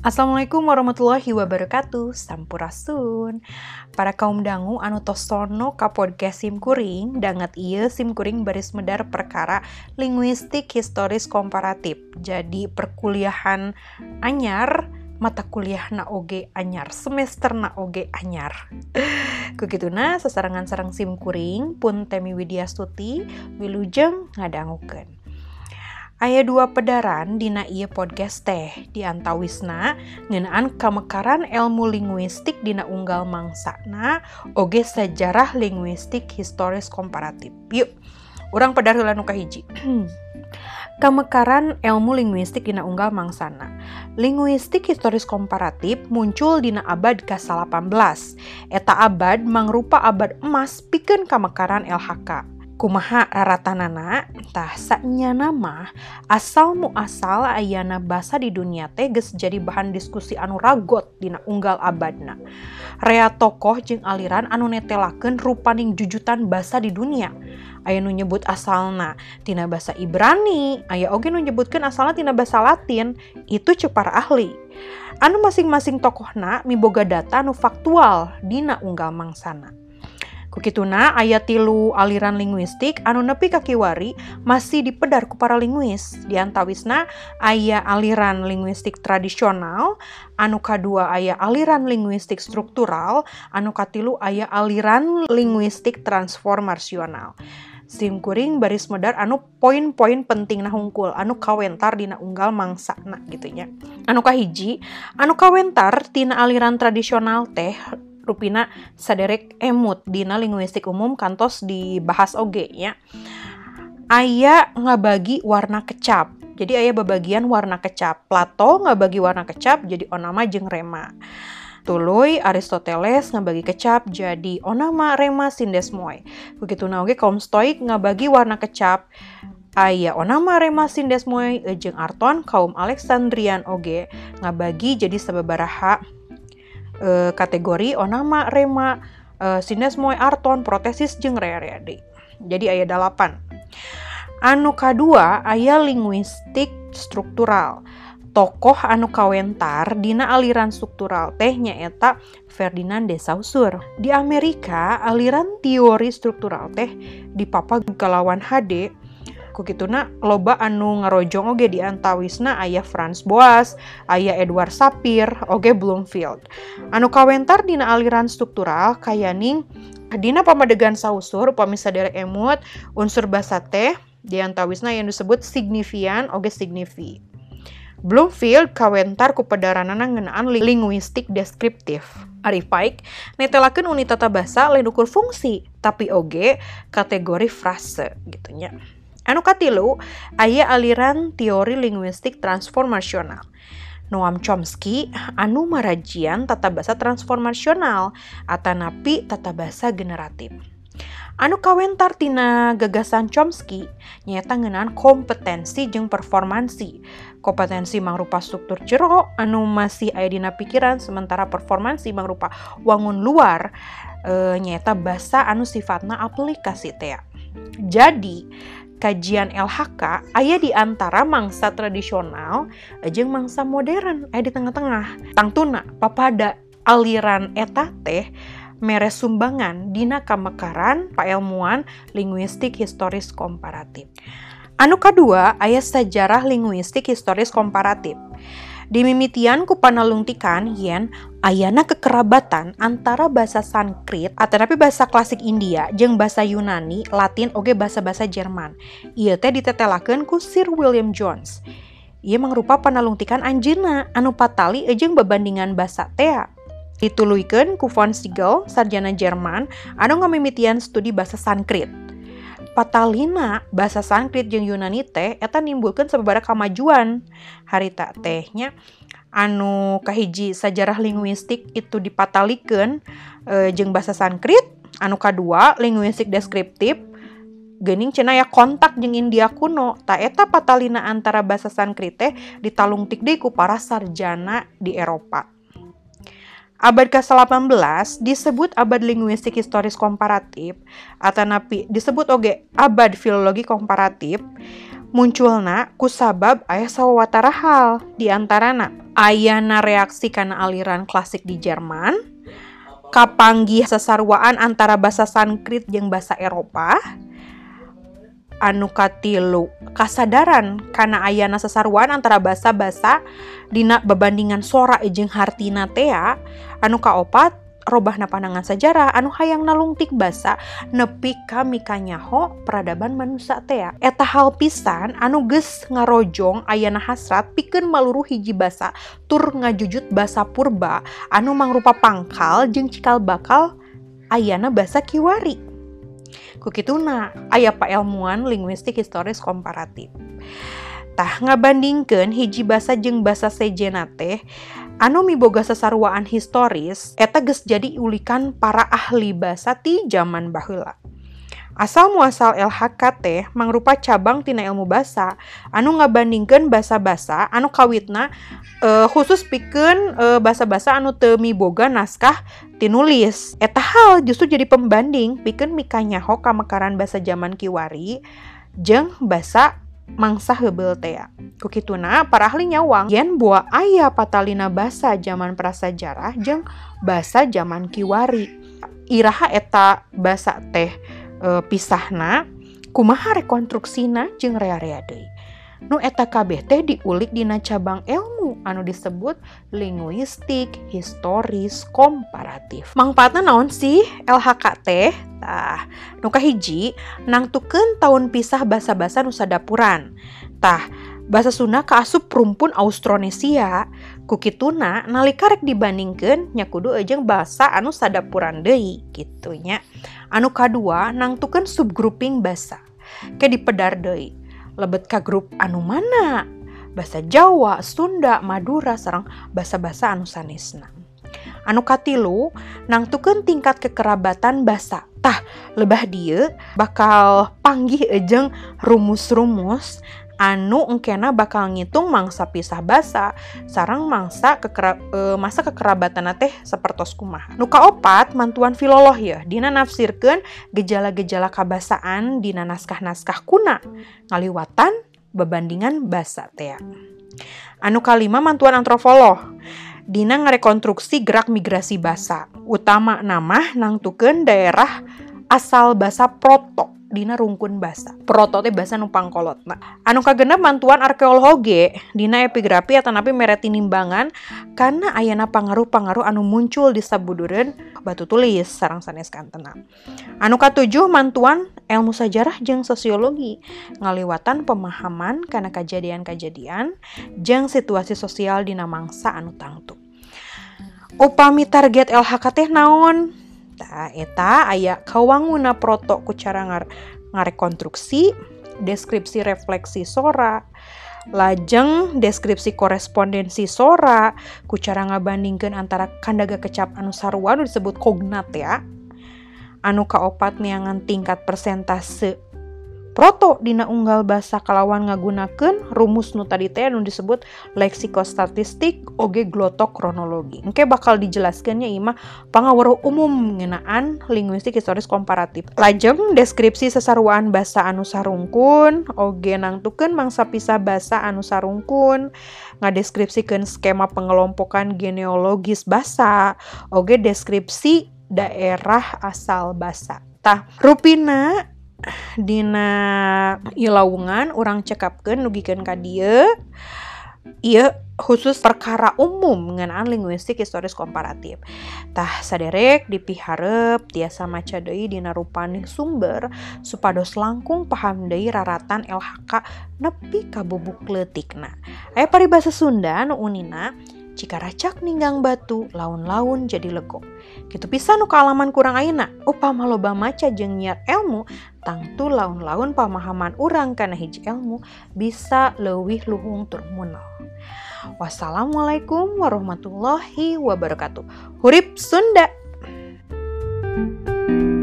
Assalamualaikum warahmatullahi wabarakatuh. Sampurasun. Para kaum dangu anu tosono ka podcast sim kuring Dangat iya sim kuring baris medar perkara linguistik historis komparatif. Jadi perkuliahan anyar mata kuliah na oge anyar semester na oge anyar. Kukituna sesarangan sarang sim kuring pun temi widya stuti wilujeng ngadangukeun Aya dua pedaran dina iya podcast teh di antawisna ngenaan kamekaran ilmu linguistik dina unggal mangsana oge sejarah linguistik historis komparatif. Yuk, orang pedar heula nu kahiji. Kamekaran ilmu linguistik dina unggal mangsana. Linguistik historis komparatif muncul dina abad ke-18. Eta abad mangrupa abad emas pikeun kamekaran LHK kumaha raratanana tah saknya nama asal mu asal ayana bahasa di dunia teges jadi bahan diskusi anu ragot dina unggal abadna. Rea tokoh jeng aliran anu netelaken rupaning jujutan bahasa di dunia. Aya nu nyebut asalna tina bahasa Ibrani aya oge nu nyebutkan asalna tina bahasa Latin itu cepar ahli. Anu masing-masing tokohna miboga data anu faktual dina unggal mangsana Kukituna ayat tilu aliran linguistik anu nepi kakiwari masih dipedar ku para linguis. Di antawisna aya aliran linguistik tradisional, anu kadua aya aliran linguistik struktural, anu katilu aya aliran linguistik transformasional. Sim kuring baris medar anu poin-poin penting nah hungkul anu kawentar dina unggal mangsa na gitunya. Anu kahiji, anu kawentar tina aliran tradisional teh rupina saderek emut. Dina linguistik umum kantos dibahas oge ya. Ayah ngabagi warna kecap. Jadi ayah babagian warna kecap. Plato ngabagi warna kecap jadi onama jeng rema. Tuluy Aristoteles ngabagi kecap jadi onama rema sindesmoy. Begitu na oge kaum stoik ngabagi warna kecap. Ayah onama rema sindesmoy ejeng Arton kaum Alexandrian oge ngabagi jadi sababaraha uh, kategori onama rema uh, sinesmoy arton protesis jeng reareade jadi ayat delapan anu kedua ayat linguistik struktural. Tokoh anu kawentar dina aliran struktural tehnya eta Ferdinand de Saussure. Di Amerika, aliran teori struktural teh di papa kelawan HD kukituna loba anu ngarojong oge di antawisna ayah Franz Boas, ayah Edward Sapir, oge Bloomfield. Anu kawentar dina aliran struktural kayaning dina pamadegan sausur upamisa derek emut unsur basa teh di antawisna yang disebut signifian oge signifi. Bloomfield kawentar ku pedaranana ngenaan linguistik deskriptif. Ari Pike netelakeun unit tata basa lain ukur fungsi, tapi oge kategori frase gitunya. Anu katilu, aya aliran teori linguistik transformasional. Noam Chomsky anu marajian tata bahasa transformasional atanapi tata bahasa generatif. Anu kawentar tina gagasan Chomsky nyata ngenaan kompetensi jeng performansi. Kompetensi mangrupa struktur jero anu masih aya dina pikiran sementara performansi mangrupa wangun luar e, nyata bahasa anu sifatna aplikasi tea. Jadi, kajian LHK ayah di antara mangsa tradisional jeung mangsa modern ayah di tengah-tengah. Tangtuna papada aliran eta teh mere sumbangan dina kamekaran pailmuan linguistik historis komparatif. Anu kedua ayah sejarah linguistik historis komparatif. Di mimitian ku panalungtikan yen ayana kekerabatan antara bahasa Sanskrit atau tapi bahasa klasik India jeng bahasa Yunani, Latin oge bahasa-bahasa Jerman. Ia teh ditetelakeun ku Sir William Jones. Ia mengrupa panalungtikan anjina anu patali ejeng bebandingan bahasa tea. Dituluikeun ku von Siegel, sarjana Jerman, anu ngamimitian studi bahasa Sanskrit patalina bahasa Sanskrit jeung Yunani teh eta nimbulkan sababaraha kamajuan harita tehnya anu kahiji sejarah linguistik itu dipatalikeun e, jeung bahasa Sanskrit anu kadua linguistik deskriptif gening cina ya kontak jeung India kuno. Tak eta patalina antara bahasa Sanskrit teh ditalungtik deui ku para sarjana di Eropa. Abad ke-18 disebut abad linguistik historis komparatif atau napi disebut oge abad filologi komparatif munculna ku sabab ayah sawawatara hal di antarana ayana reaksi karena aliran klasik di Jerman kapanggih sesarwaan antara bahasa Sanskrit yang bahasa Eropa anu katilu kasadaran karena ayana sesarwaan antara bahasa-bahasa dina bebandingan sora ejeng hartina tea anu kaopat robahna pandangan sejarah anu hayang nalungtik basa nepi ka mikanyaho peradaban manusia tea eta hal pisan anu ges ngarojong ayana hasrat pikeun maluru hiji basa tur ngajujut basa purba anu mangrupa pangkal jeung cikal bakal ayana basa kiwari. Kukituna aya pak ilmuwan linguistik historis komparatif. Tah ngabandingkeun hiji basa jeung basa sejena teh anu miboga sesarwaan historis eta ges jadi ulikan para ahli bahasa ti zaman bahula asal muasal LHKT mangrupa cabang tina ilmu bahasa anu ngabandingkan bahasa-bahasa anu kawitna uh, khusus pikeun uh, bahasa-bahasa anu temi boga naskah tinulis. Eta hal justru jadi pembanding pikeun mikanyaho kamekaran bahasa zaman kiwari jeng bahasa mangsa hebel tea. Kukituna para ahli nyawang yen buah ayah patalina basa zaman prasajarah jeng basa zaman kiwari. Iraha eta basa teh e, pisahna kumaha rekonstruksina jeng rea-rea deui nu eta kabeh teh diulik dina cabang ilmu anu disebut linguistik historis komparatif. Mangpaatna naon sih LHKT tah nu kahiji nangtukeun tahun pisah basa-basa nusa dapuran tah bahasa Sunda kaasup rumpun Austronesia. Kukituna nalika rek dibandingkeun nya kudu ejeng bahasa anu sadapuran deui gitunya. Anu kadua nangtukeun subgrouping bahasa ke di pedar deui lebet ka grup anu mana bahasa Jawa, Sunda, Madura sarang bahasa-bahasa anu sanesna. Anu katilu nangtukeun tingkat kekerabatan basa. Tah, lebah dia bakal panggih ejeng rumus-rumus anu engkena bakal ngitung mangsa pisah basa sarang mangsa kekera, e, masa kekerabatan teh sepertos kumaha. Nuka opat mantuan filoloh ya. Dina nafsirkan gejala-gejala kabasaan dina naskah-naskah kuna. Ngaliwatan bebandingan basa teh anu kalima mantuan antropolog Dina ngerekonstruksi gerak migrasi basa. Utama nama nangtukeun daerah asal basa proto dina rungkun basa protote basa numpang kolot nah anu kagenap mantuan arkeologi dina epigrafi atau napi mereti nimbangan karena ayana pangaruh-pangaruh anu muncul di sabuduren batu tulis sarang sanes kantena. Anu katujuh mantuan ilmu sejarah jeng sosiologi ngaliwatan pemahaman karena kejadian-kejadian jeng situasi sosial dina mangsa anu tangtu. Upami target LHKT naon eta eta aya kawanguna proto ku cara ngar ngarekonstruksi deskripsi refleksi sora lajeng deskripsi korespondensi sora ku cara ngabandingkan antara kandaga kecap anu sarua disebut kognat ya. Anu kaopat neangan tingkat persentase proto dina unggal bahasa kalawan ngagunakeun rumus nu tadi teh nu disebut leksikostatistik oge glotok kronologi. Engke bakal dijelaskannya imah pangawaruh umum ngenaan linguistik historis komparatif. Lajeng deskripsi sesaruan bahasa anu sarungkun oge nangtukeun mangsa pisah bahasa anu sarungkun ngadeskripsikeun skema pengelompokan genealogis bahasa oge deskripsi daerah asal bahasa. Tah, rupina Dina ilaungan orang cekapkan nugikan ka dia Iya khusus perkara umum mengenaan linguistik historis komparatif. Tah saderek dipiharep tiasa maca deui dina rupaning sumber supados langkung paham deui raratan LHK nepi ka bubuk leutikna. Aya paribasa Sunda nu unina jika racak ninggang batu, laun-laun jadi lego. Gitu bisa nu kealaman kurang aina. Upah loba maca jeng nyiar ilmu, tangtu laun-laun pemahaman orang karena hiji ilmu bisa lewih luhung turmunah. Wassalamualaikum warahmatullahi wabarakatuh. Hurip Sunda. thank you